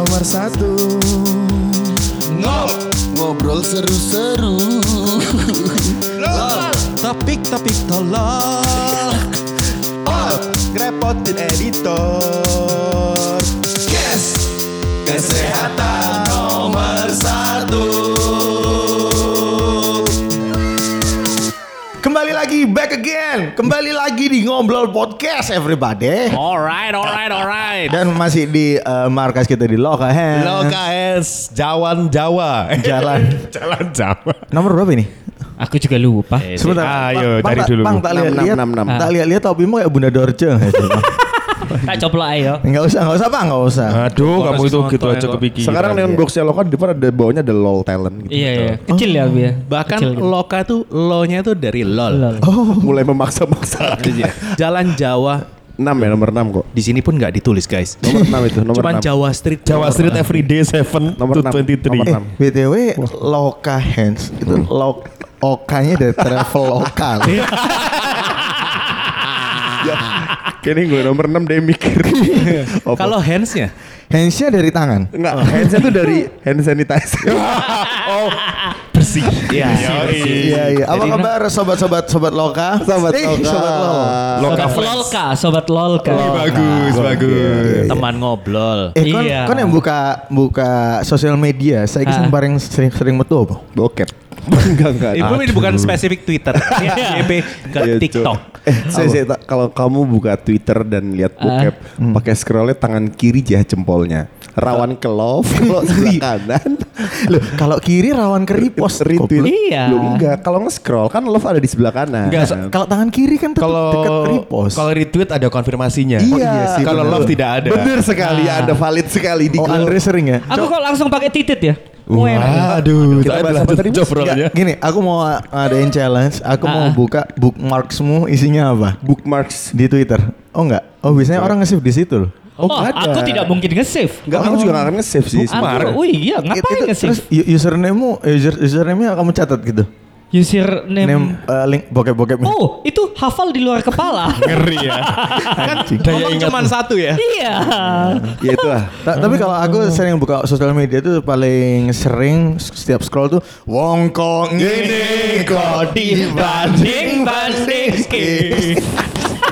nomor satu. Ngobrol seru-seru. Topik-topik tolol. Ngerepotin editor. Yes. Kesehatan back again. Kembali lagi di Ngobrol Podcast everybody. Alright, alright, alright. Dan masih di eh, markas kita di Loka Hands. LKS Jawan Jawa. Jalan. Jalan Jawa. Nomor berapa ini? Aku juga lupa. Sebentar. Ayo tak- dulu. Bang tak lihat-lihat. Tak lihat-lihat topimu kayak Bunda Dorce tak coplok ayo. Enggak usah, enggak usah Bang, enggak usah Aduh kamu itu gitu aja Sekarang kepikiran neon boxnya lo kan di depan ada bawahnya ada lol talent gitu. Iya iya. Kecil ya Bi, ya. Bahkan Kecil gitu. loka tuh lo-nya tuh dari lol. Lol. Mulai memaksa-maksa. Jalan Jawa 6 ya nomor 6 kok. di sini pun nggak ditulis guys. Nomor 6 itu, nomor Cuman 6. Jawa Street. Jawa Street Everyday 7 Nomor to 6. 23 Nomor 6. BTW Loka Hands itu lo Okanya dari travel lokal. Ya, kayaknya gue nomor 6 dia mikir. Kalau handsnya Handsnya dari tangan. Enggak, handsnya tuh dari hand sanitizer. bersih. Iya. Iya iya. Apa kabar sobat-sobat sobat Loka? Sobat Eh, Loka. Sobat Lo. Loka Sobat. Lolka, sobat Lolka. Ih, bagus, bagus. teman ngobrol. Eh kon, Iya. kon yang buka buka sosial media, saya kisah Ah. paling sering sering metu apa? Bokep. Enggak, enggak. Itu ini bukan spesifik Twitter. Iya. YB ke Iya, TikTok. Eh, saya, saya tak- kalau kamu buka Twitter dan lihat bokep, pakai scrollnya tangan kiri jah jempolnya. Rawan ke love, kalau sebelah kanan Loh, kalau kiri rawan ke repost. retweet. Iya. Lu enggak, kalau nge-scroll kan love ada di sebelah kanan. Enggak, so- Kalau tangan kiri kan tetap Kalau dekat repost. kalau retweet ada konfirmasinya. Iya. Oh, iya sih, Kalau love tidak ada. Bener sekali, ada valid sekali di oh, Andre sering ya? Aku kok langsung pakai titit ya? Waduh, Kita saya bahas apa tadi, gini, aku mau ngadain challenge. Aku mau Ah. buka bookmarksmu isinya apa bookmarks. di Twitter. Oh enggak? Oh biasanya orang nge-save di situ loh. Oh, nggak ada. aku tidak mungkin nge-save. Enggak, aku juga gak akan nge-save sih. Aku, oh iya, ngapain Itu- nge-save? Terus username-mu, user username-nya kamu catat gitu. Username. Name eh, link bokep-bokep. Oh, itu hafal di luar kepala. Ngeri ya. Kan Daya ngomong cuman satu ya. iya. Ya itulah. Ta- tapi kalau aku sering buka sosial media tuh paling sering setiap scroll tuh wong kok ngene kok dibanding banding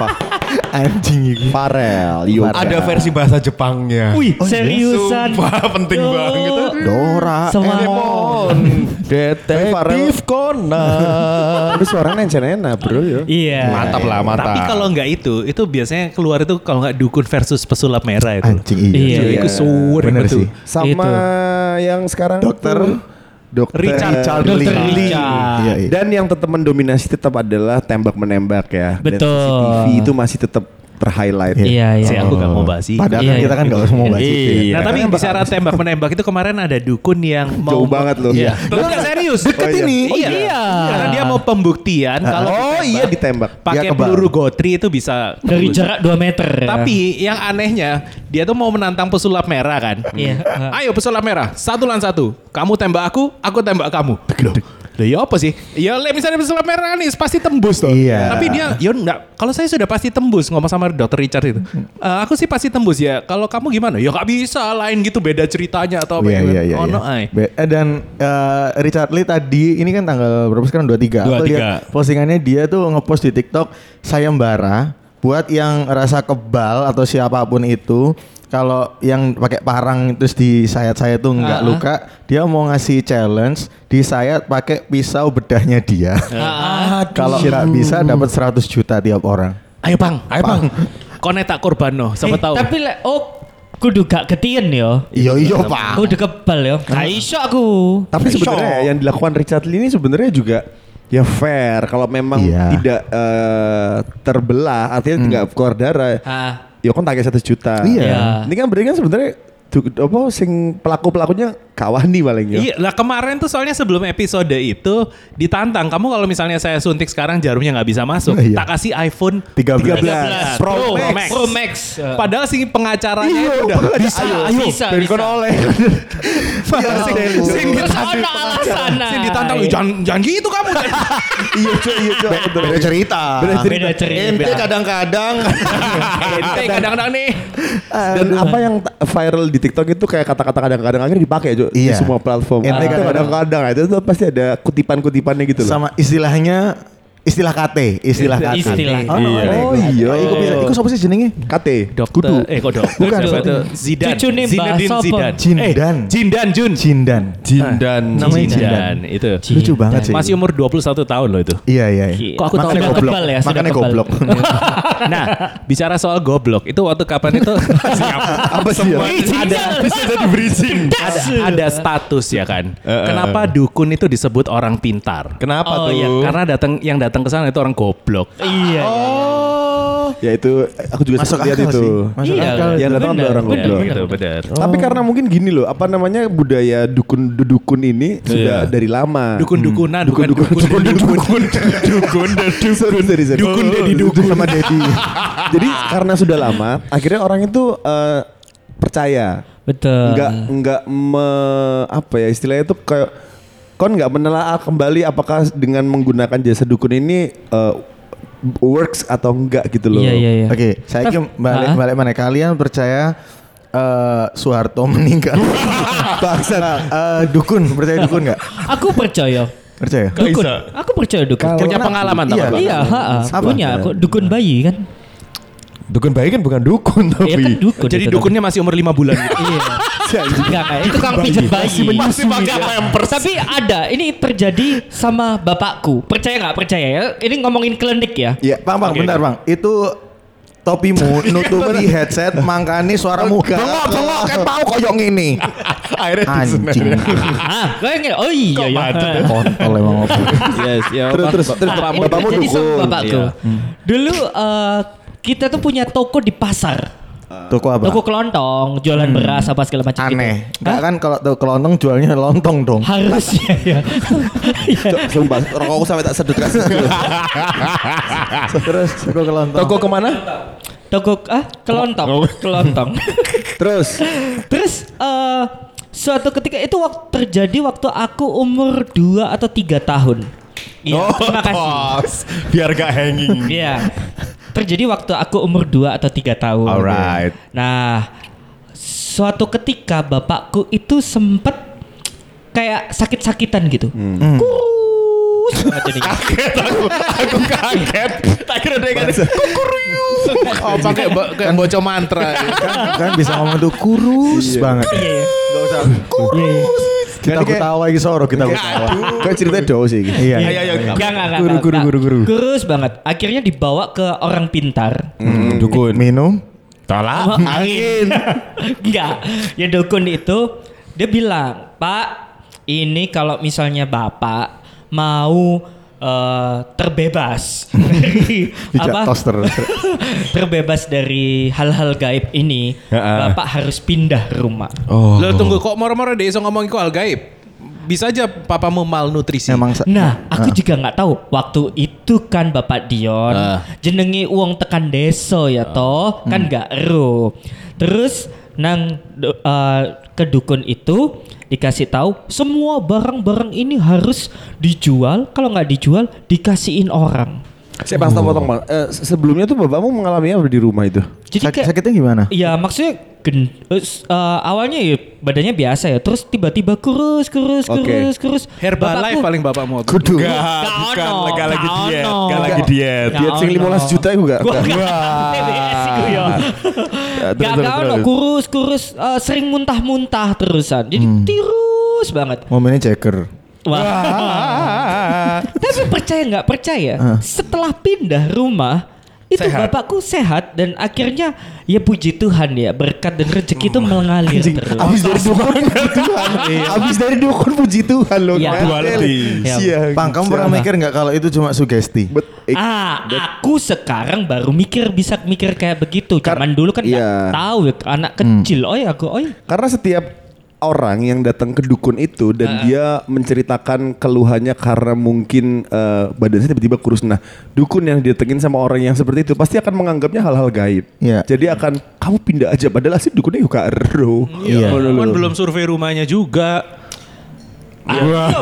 anjing itu. Farel, yo. Ada versi bahasa Jepangnya. Wih, seriusan. Sumpah penting Duh. banget. Dora Semua. Detektif Conan. Tapi suaranya nena bro ya. Iya. Mantap lah, mantap. Tapi kalau nggak itu, itu biasanya keluar itu kalau nggak dukun versus pesulap merah itu. anjing iya. Iya. Itu suwe Bener betul. sih. Sama Itu. yang sekarang Dokter tuh, Dokter Richard. Dokter Lee. Richard. Iya, iya. Dan yang tetap mendominasi tetap adalah tembak menembak ya. Dan Betul. CCTV itu masih tetap terhighlight. Iya, iya. Si aku nggak mau bahas sih. Padahal Iya, kan kita iya. kan gak usah mau bahas itu ya. Iya. Nah tapi bicara tembak menembak itu kemarin ada dukun yang mau Jauh banget loh. Iya. Enggak serius. Deket Oh, iya. ini. Iya. iya. Karena dia mau pembuktian kalau Oh iya ditembak. pakai Ya, peluru gotri itu bisa Dari tembus. jarak 2 meter. ya. Tapi yang anehnya dia tuh mau menantang pesulap merah kan. Iya. Ayo pesulap merah, satu lawan satu. Kamu tembak aku, aku tembak kamu. Loh ya apa sih? Ya misalnya pesulap merah nih pasti tembus tuh. Iya. Tapi dia ya enggak. Kalau saya sudah pasti tembus ngomong sama dokter Richard itu. "Eh, aku sih pasti tembus ya. Kalau kamu gimana? Ya nggak bisa lain gitu beda ceritanya atau apa Iya ya. iya iya. Oh, iya. no. Be- eh, dan eh, Richard Lee tadi ini kan tanggal berapa sekarang 23. Aku 23. lihat postingannya dia tuh ngepost di TikTok sayembara buat yang rasa kebal atau siapa pun itu kalau yang pakai parang terus di sayat-sayat tuh nggak Ah. luka, dia mau ngasih challenge disayat pakai pisau bedahnya dia. Kalau nggak bisa dapat 100 juta tiap orang. Ayo bang, ayo bang. Kone tak korban no, siapa Eh, tahu. Tapi le- oh kudu gak ketien yo. Iya iya pak. Kudu kebal yo. Gak iso aku. Tapi sebenarnya yang dilakukan Richard Lee ini sebenarnya juga ya fair kalau memang Iya. tidak eh, terbelah artinya tidak keluar darah. Ah. Ya kan tagih satu juta. Iya. Iya. Ini kan berarti kan sebenarnya tuh, apa sing pelaku pelakunya Kawani paling ya. Iya, lah kemarin tuh soalnya sebelum episode itu ditantang. Kamu kalau misalnya saya suntik sekarang jarumnya nggak bisa masuk, Iya. tak kasih iPhone 13. 13 Pro Pro, Max. Max. Pro Max. Padahal sih pengacaranya Iya, udah makanya bisa, ayo. ayo. Bisa, Dan bisa. oleh. Padahal sing, sing ditantang, alasan. sing ditantang, "Ih, jangan, jangan gitu kamu. Iya, Cok, iya, betul. Beda cerita. Beda cerita. Beda cerita. Ente kadang-kadang Ente kadang-kadang nih Dan apa yang viral di TikTok itu kayak kata-kata kadang-kadang akhirnya dipakai Jo, di Iya. semua platform. Kadang- kadang-kadang itu tuh pasti ada kutipan-kutipannya gitu loh. Sama istilahnya istilah KT, istilah KT. Istilah. Oh, Iya. iya. Oh, iya. Iku bisa, iku sapa sih jenenge? KT. Dokter, eh kok dokter? Bukan, itu? Zidan. Cucune Mbak Zinedine? Zidan. Jindan. Eh, Jindan Jun. Jindan. Jindan. Namanya Jindan. Itu. Lucu banget sih. Masih umur 21 tahun loh itu. Iya, iya. iya. Kok aku tahu goblok. ya, Makanya goblok. nah, bicara soal goblok, itu waktu kapan itu Apa sih? ya? ada Bisa jadi bridging. ada ada status ya kan. Kenapa dukun itu disebut orang pintar? Kenapa Oh, tuh? iya. Karena datang yang datang ke sana itu orang goblok. Iya. Oh. Ya itu aku juga Masuk sempat lihat akal itu. sih. Masuk Iya, akal. Yang datang benar, ada orang benar, goblok. benar. Gitu, benar. Tapi karena mungkin gini loh, apa namanya budaya dukun dukun ini sudah Iya. dari lama. Dukun-dukunan, bukan Dukun dukun dukun dukun Dukun sorry. Dukun Dedi Dukun. sama Dedi. Jadi karena sudah lama, akhirnya orang itu eh, percaya. Betul. Enggak enggak me, apa ya istilahnya itu kayak kon nggak menelaah kembali apakah dengan menggunakan jasa dukun ini eh, works atau enggak gitu loh. Iya, iya, iya. Oke, saya Tapi- balik balik mana kalian percaya eh Soeharto meninggal? Bangsat. Eh, dukun, percaya dukun nggak? Aku percaya. Percaya? Dukun. Aku percaya dukun. Punya Karena- pengalaman iya. tak? Iya, ha, punya aku dukun bayi kan. Dukun bayi kan bukan dukun tapi. Iya kan dukun. Jadi dukunnya masih umur 5 bulan gitu. Iya. Enggak kayak itu kan pijat bayi. Masih pakai pampers. Tapi ada, ini terjadi sama bapakku. Percaya nggak percaya ya? Ini ngomongin klinik ya. Iya, Bang, Bang, Oke, bentar, oke. Bang. Itu topimu nutupi headset mangkane suaramu bengok bengok kayak mau koyong ini Akhirnya anjing ah, kayaknya oh iya ya. kontol emang apa Yes, ya. Terus terus terus bapakmu, bapakmu jadi sama dukun. bapakku. Dulu eh, kita tuh punya toko di pasar. Toko apa Toko kelontong, jualan beras apa segala macam gitu. aneh Hah? Enggak kan kalau tuh kelontong jualnya lontong dong Harusnya ya. Iya. Sumpah, rokokku sampai tak sedut kasih. terus toko kelontong Toko ke mana? Toko ah kelontong, kelontong. Terus Terus eh suatu ketika itu waktu terjadi waktu aku umur 2 atau tiga tahun. Iya, terima kasih. tos. Biar gak hanging. Iya. Terjadi waktu aku umur 2 atau tiga tahun. Alright. Nah, suatu ketika bapakku itu sempet kayak sakit-sakitan gitu. Kurus banget jadinya. Kaget aku. Aku kaget. Tak kira dia kan. Oh, pakai bo- kayak bocah mantra. kan, kan bisa ngomong tuh kurus banget Iya, iya. Gak usah Iya, iya. Kita kayak- ketawa lagi soro kita ketawa Kayak ceritanya do sih. iya Enggak, enggak, enggak. Guru, guru, guru, guru. Kurus banget. Akhirnya dibawa ke orang pintar. Hmm, Dukun. minum Tolak. angin. Enggak. Ya dukun itu dia bilang, "Pak, ini kalau misalnya Bapak mau eh, terbebas dari Bijak toaster terbebas dari hal-hal gaib ini. Bapak harus pindah rumah." Oh. Lo tunggu kok moro-moro deh iso ngomongin kok hal gaib. Bisa aja papamu malnutrisi. emang Nah, aku juga nggak tahu waktu itu kan Bapak Dion Ah. jenengi uang tekan deso ya toh kan nggak ero. Terus nang do- eh, ke dukun itu dikasih tahu semua barang-barang ini harus dijual kalau nggak dijual dikasihin orang. Saya pas potong bang. Eh, sebelumnya tuh bapakmu mengalami apa di rumah itu? Jadi Sak- kayak sakitnya gimana Ya maksudnya gen, eh, eh, awalnya ya badannya biasa ya, terus tiba-tiba kurus, kurus, Oke. kurus, kurus. Herbalife Bapakku- paling bapakmu. kudu Enggak, Gak bukan. ono, Gak lagi diet. Gak lagi diet. Diet sing ono. 15 juta itu enggak? Gua TBS iku ya. Gak ono kurus kurus eh, sering muntah-muntah terusan. Jadi tirus banget. momennya ceker Wah. Tapi percaya nggak percaya, setelah pindah rumah itu Sehat. bapakku sehat dan akhirnya ya puji Tuhan ya berkat dan rezeki itu mengalir terus. Abis dari dukun puji Tuhan. Abis dari dukun puji Tuhan loh. Iya. Duality. Iya. Siang. Bang kamu pernah mikir nggak kalau itu cuma sugesti Bet, eh, Ah, aku sekarang baru mikir bisa mikir kayak begitu. Kar- Zaman dulu kan nggak iya. tahu ya anak kecil. Oh ya aku, oh ya. Karena setiap orang yang datang ke dukun itu dan dia menceritakan keluhannya karena mungkin eh, badannya tiba-tiba kurus. Nah, dukun yang didatengin sama orang yang seperti itu pasti akan menganggapnya hal-hal gaib. Iya. Jadi akan kamu pindah aja padahal sih dukunnya juga ero. Iya. Kan belum survei rumahnya juga.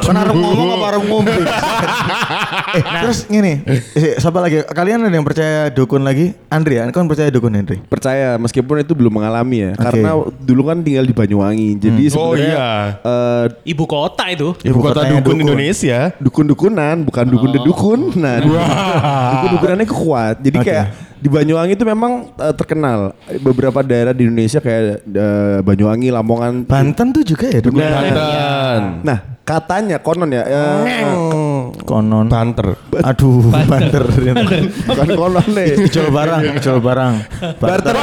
Kan arep ngomong apa arep ngombe? eh, terus gini, eh, siapa lagi? Kalian ada yang percaya dukun lagi? Andri, kan percaya dukun Andri? Percaya meskipun itu belum mengalami ya. Karena dulu kan tinggal di Banyuwangi. Jadi Oh, sebenarnya iya. eh, Ibu kota itu. Ibu kota dukun Indonesia. dukun-dukunan bukan dukun-dukun. Nah, dukun-dukunannya kuat. Jadi kayak di Banyuwangi itu memang eh, terkenal beberapa daerah di Indonesia kayak eh, Banyuwangi, Lamongan. Banten tuh juga ya dukun? Banten. Nah, katanya konon ya eh, Konon. Banter. Aduh, banter. bukan konon nih. Jual barang, jual barang. Barter.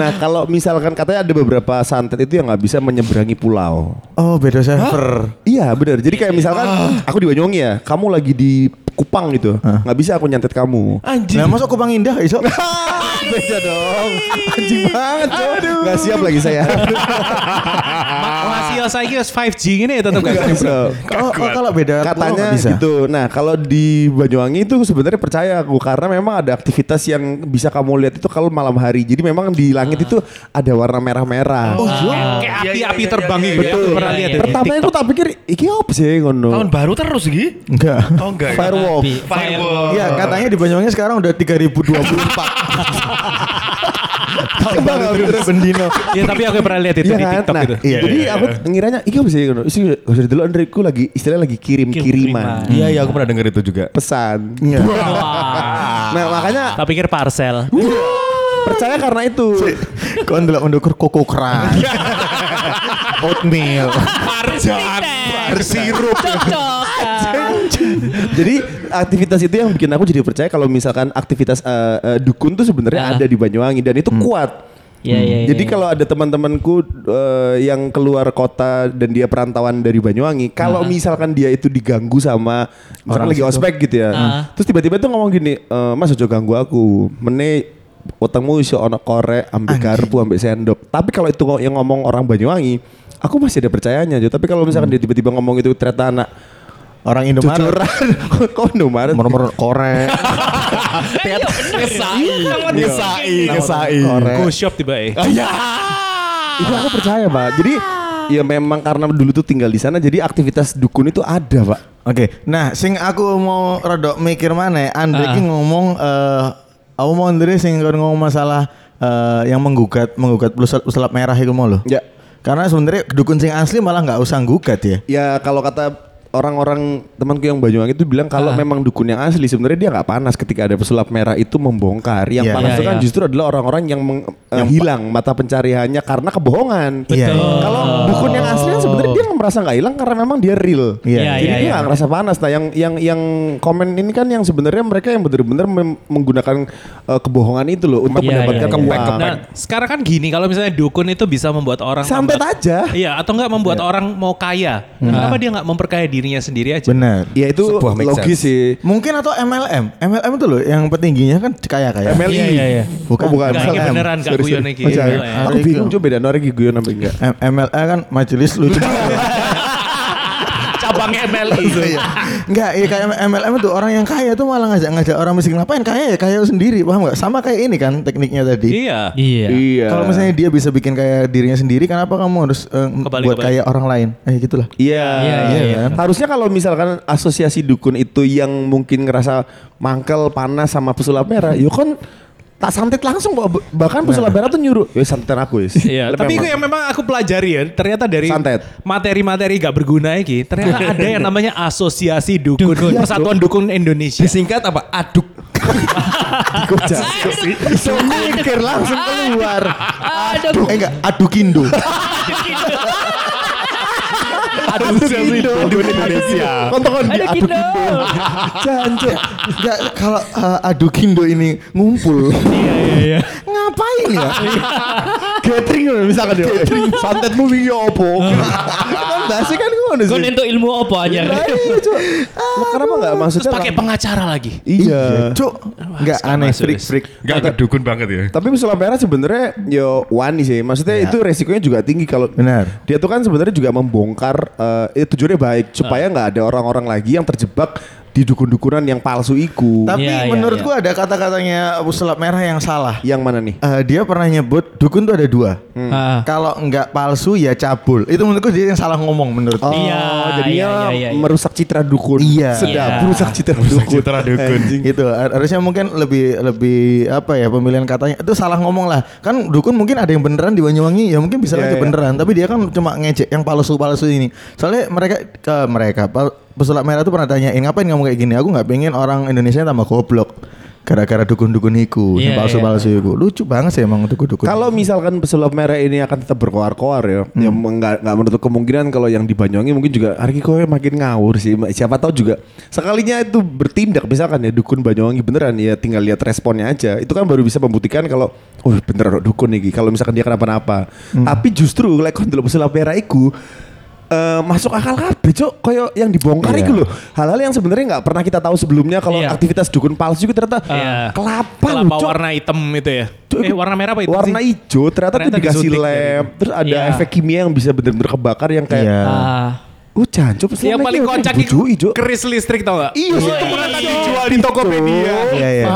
nah, kalau misalkan katanya ada beberapa santet itu yang nggak bisa menyeberangi pulau. Oh, beda server. Iya benar. Jadi kayak misalkan aku di Banyuwangi ya, kamu lagi di Kupang gitu, nggak bisa aku nyantet kamu. Anjing. Nah, masuk Kupang Indah iso. Beda dong. Anjing banget tuh. Gak siap lagi saya. Masih ya saya 5G ini ya tetap Gak bisa. Kalau oh, kalau beda Katanya nggak bisa. gitu. Nah kalau di Banyuwangi itu sebenarnya percaya aku karena memang ada aktivitas yang bisa kamu lihat itu kalau malam hari. Jadi memang di langit itu ada warna merah-merah. Oh, Kayak api-api terbang gitu. Betul. Pernah lihat. Pertama aku tak pikir iki apa sih ngono. Tahun baru terus Gi? Enggak. Oh enggak. ya? Firewalk. Firewalk. Iya, katanya di Banyuwangi sekarang udah 3024. Tahun baru terus bendino. Iya tapi aku pernah lihat itu Iya di kan? TikTok Nah, gitu. Iya, jadi iya, aku ngiranya iki apa sih ngono. Isi usah dulu Andre ku lagi istilahnya lagi kirim-kiriman. Iya iya aku pernah denger itu juga. Pesan. Iya. Nah, makanya Tak pikir parcel. percaya karena itu. Kau ndelok mendukur koko keran. Oatmeal. Bersirup. jadi aktivitas itu yang bikin aku jadi percaya kalau misalkan aktivitas eh, eh, dukun tuh sebenarnya Ah. ada di Banyuwangi dan itu kuat. Iya, iya, Jadi iya. kalau ada teman-temanku eh, yang keluar kota dan dia perantauan dari Banyuwangi, kalau misalkan dia itu diganggu sama Orang lagi situ. ospek gitu ya, Ah. terus tiba-tiba tuh ngomong gini, e, Mas ojo ganggu aku, mene utangmu iso ono korek, ambek garpu, ambek sendok. Tapi kalau itu yang ngomong orang Banyuwangi, aku masih ada percayanya. Jo. Tapi kalau misalkan dia tiba-tiba ngomong itu ternyata anak Orang Indomaret. cucuran, kok Indomaret? Nomor korek. Ngesai. Ngesai. Ngesai. Korek. Go shop tiba eh. Itu aku percaya, Pak. Jadi ya memang karena dulu tuh tinggal di sana, jadi aktivitas dukun itu ada, Pak. Oke, nah sing aku mau rodok mikir mana? Andre Ah. ki ngomong eh aku mau Andre sing ngomong masalah eh, yang menggugat menggugat pesulap merah itu mau loh. Ya. Karena sebenarnya dukun sing asli malah nggak usah gugat ya. Ya kalau kata orang-orang temanku yang Banyuwangi itu bilang kalau Ah. memang dukun yang asli sebenarnya dia nggak panas ketika ada pesulap merah itu membongkar. Yang Iya. panas Iya, itu kan iya. justru adalah orang-orang yang, meng- eh, hilang mata pencariannya karena kebohongan. Iya. Kalau dukun yang asli merasa nggak hilang karena memang dia real. Iya. Iya, Jadi iya, dia iya. nggak ngerasa panas. Nah yang yang yang komen ini kan yang sebenarnya mereka yang benar-benar menggunakan eh, kebohongan itu loh untuk Iya, mendapatkan iya, iya. uang. Nah, sekarang kan gini, kalau misalnya dukun itu bisa membuat orang Santet tambah- aja. Iya, atau enggak membuat orang mau kaya. Kenapa dia enggak memperkaya dirinya sendiri aja? Benar. Ya itu Sebuah logis sense. sih. Mungkin atau MLM. MLM itu loh yang petingginya kan kaya kaya. MLI. Iya, iya, iya. Bukan. Oh, bukan. Enggak, ini MLM. beneran enggak Sorry, guyon iki. Oh. Iya, iya. Aku bingung coba beda orang guyon apa enggak. MLM kan majelis lucu. Cabang MLI itu. Enggak, iya kayak MLM itu orang yang kaya tuh malah ngajak-ngajak orang miskin ngapain kaya ya kaya sendiri, paham nggak? Sama kayak ini kan tekniknya tadi. Iya. Iya. Iya. Kalau misalnya dia bisa bikin kaya dirinya sendiri, kenapa kamu harus Kebalik, buat kebalik. kaya orang lain? Eh gitulah. Iya. Iya, iya, iya. kan? Harusnya kalau misalkan asosiasi dukun itu yang mungkin ngerasa mangkel panas sama pesulap merah, yuk kan tak santet langsung bahkan pesulap merah tuh nyuruh, ya santetan aku wis. Iya, tapi itu yang memang aku pelajari ya, ternyata dari Santet. materi-materi gak berguna iki, ternyata ada yang namanya asosiasi dukun, Persatuan Dukun Indonesia. Disingkat apa? Aduk. Iso mikir langsung keluar. Aduh. Eh enggak, adu kindo. Dukun Indonesia. Kontokan di Ada adu Kindo. Jancuk. Enggak kalau eh, adu kindo ini ngumpul. Iya iya iya. Ngapain ya? Gathering misalkan ya. Santetmu wingi opo? Bahasnya kan ngono Kau sih. nentuk ilmu apa aja? Lah, iya, Kenapa enggak maksudnya? Pakai pengacara lagi. Iya. Cuk. Enggak aneh freak freak. Gak ke dukun banget ya. Tapi pesulap merah sebenarnya yo wani sih. Maksudnya itu resikonya juga tinggi kalau Benar. Dia tuh kan sebenarnya juga membongkar eh itu tujuannya baik supaya nggak ada orang-orang lagi yang terjebak di dukun-dukunan yang palsu iku. Tapi Iya, iya, menurutku ada kata-katanya pesulap merah yang salah. Yang mana nih? Eh, dia pernah nyebut dukun tuh ada dua. Ah. Kalau enggak palsu ya cabul. Itu menurutku dia yang salah ngomong menurutku. Oh, Iya, jadinya iya, iya, iya. merusak citra dukun. Iya. Sedap, Iya. merusak citra dukun. citra dukun. Gitu. Har- Harusnya mungkin lebih lebih apa ya pemilihan katanya itu salah ngomong lah. Kan dukun mungkin ada yang beneran di Banyuwangi ya mungkin bisa Iya, aja iya. beneran. Tapi dia kan cuma ngejek yang palsu-palsu ini. Soalnya mereka ke mereka pesulap merah tuh pernah tanyain ngapain kamu kayak gini? Aku nggak pengen orang Indonesia tambah goblok. Gara-gara dukun-dukun iku, yang Iya, palsu-palsu iku. Lucu banget sih emang dukun-dukun. Kalau misalkan pesulap merah ini akan tetap berkoar-koar ya, yang nggak nggak menutup kemungkinan kalau yang di Banyuwangi mungkin juga hari kok makin ngawur sih. Siapa tahu juga sekalinya itu bertindak misalkan ya dukun Banyuwangi beneran ya tinggal lihat responnya aja. Itu kan baru bisa membuktikan kalau oh bener ada dukun nih. Kalau misalkan dia kenapa-napa. Tapi justru lek like, pesulap merah iku eh, masuk akal kabeh cok koyo yang dibongkar Iya. itu loh hal-hal yang sebenarnya nggak pernah kita tahu sebelumnya kalau Iya. aktivitas dukun palsu itu ternyata Iya. kelapa, Kelapa Cok. warna hitam itu ya. Tuh, Eh warna merah apa itu warna sih? hijau ternyata, Ternyata tuh dikasih lem terus ada Iya. efek kimia yang bisa bener-bener kebakar yang kayak Iya. Ah. oh jancuk Yang paling kocak itu itu keris listrik tau gak? iya itu pernah tadi dijual di Tokopedia. Iya iya.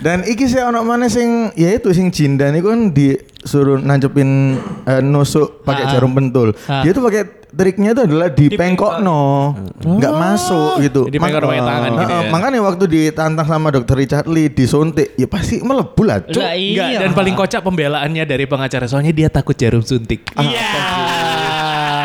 Dan iki sih ono mana sing ya itu sing jindan itu kan disuruh nancepin eh, nusuk pakai Ah. jarum pentul. Ah. Dia tuh pakai triknya itu adalah dipengkok no, nggak masuk gitu. Jadi pengkok pakai tangan Eh, gitu eh, ya. Makanya waktu ditantang sama dokter Richard Lee disuntik, ya pasti melebu lah. Cuk. Lah Enggak, iya. dan paling kocak pembelaannya dari pengacara soalnya dia takut jarum suntik. Iya.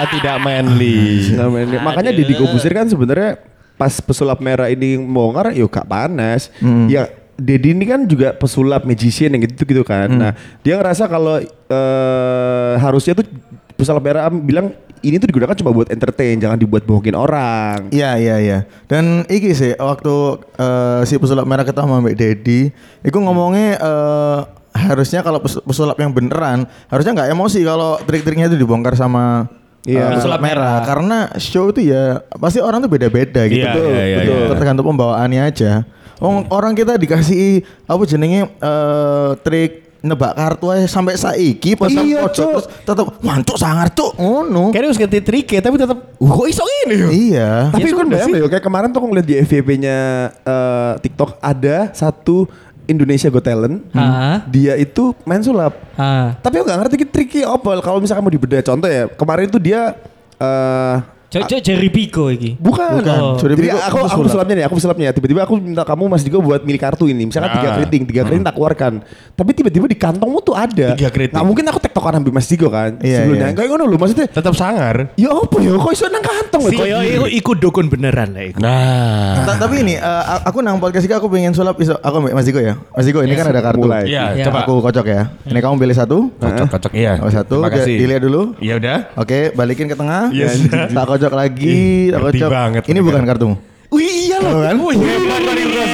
Tidak manly. Nah, men- makanya Deddy Kobusir kan sebenarnya pas pesulap merah ini bongkar yuk gak panas ya Deddy ini kan juga pesulap magician yang gitu gitu kan nah dia ngerasa kalau eh, harusnya tuh pesulap merah bilang ini tuh digunakan cuma buat entertain jangan dibuat bohongin orang Iya iya iya. Dan iki sih waktu eh, si pesulap merah ketemu sama Mbak Dedi, iku ngomongnya eh, harusnya kalau pes- pesulap yang beneran harusnya nggak emosi kalau trik-triknya itu dibongkar sama Iya. eh, pesulap merah karena show itu ya pasti orang tuh beda-beda gitu. Iya, iya, iya, Betul. iya. Tergantung pembawaannya aja. Oh, orang kita dikasih apa jenenge eh, trik nebak kartu aja sampai saiki pas Iya, pojok Cuk. terus tetep mantuk sangar tuh ngono. Kayaknya harus ganti trik ya, tapi tetap uh, kok iso ini ya? Iya. Tapi Ya kan sudah bayang ya, kayak kemarin tuh aku ngeliat di FYP-nya eh, TikTok ada satu Indonesia Got Talent. Ah. Dia itu main sulap. Ah. Tapi aku gak ngerti triknya apa. Kalau misalkan mau dibedah contoh ya, kemarin tuh dia eh Cocok Jerry Pico iki. Bukan. Bukan. Jadi Jadi aku aku pesulapnya nih, aku pesulapnya. Tiba-tiba aku minta kamu Mas Diko buat milih kartu ini. Misalkan tiga Ah. keriting, tiga keriting tak keluarkan. Tapi tiba-tiba di kantongmu tuh ada. Tiga keriting. Nggak mungkin aku tektokan ambil Mas Diko kan. Iya, Sebelumnya. iya. Kayak ngono loh maksudnya. Tetap sangar. Ya apa ya? Kok iso nang kantong? Si Koyo iku iku dukun beneran lah iku. Nah. Ta- tapi ini eh, aku nang podcast ini aku pengen sulap iso aku ambil Mas Diko ya. Mas Diko ini kan ada kartu. mulai. Iya, Iya. coba. Aku kocok ya. Ini kamu pilih satu. Kocok, kocok. Iya. Oh, satu. Terima kasih. Di- Dilihat dulu. Iya udah. Oke, balikin ke tengah. Yes. Tak kocok lagi, tak ngerti kocok. banget ini bukan kartumu. Wih iya loh. kan? Wih, hebat Bang Ibras.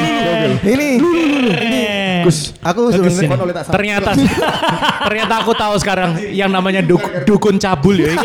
Ini. Eh. Gus, aku sebenarnya Ternyata ternyata aku tahu sekarang yang namanya duk- dukun cabul ya.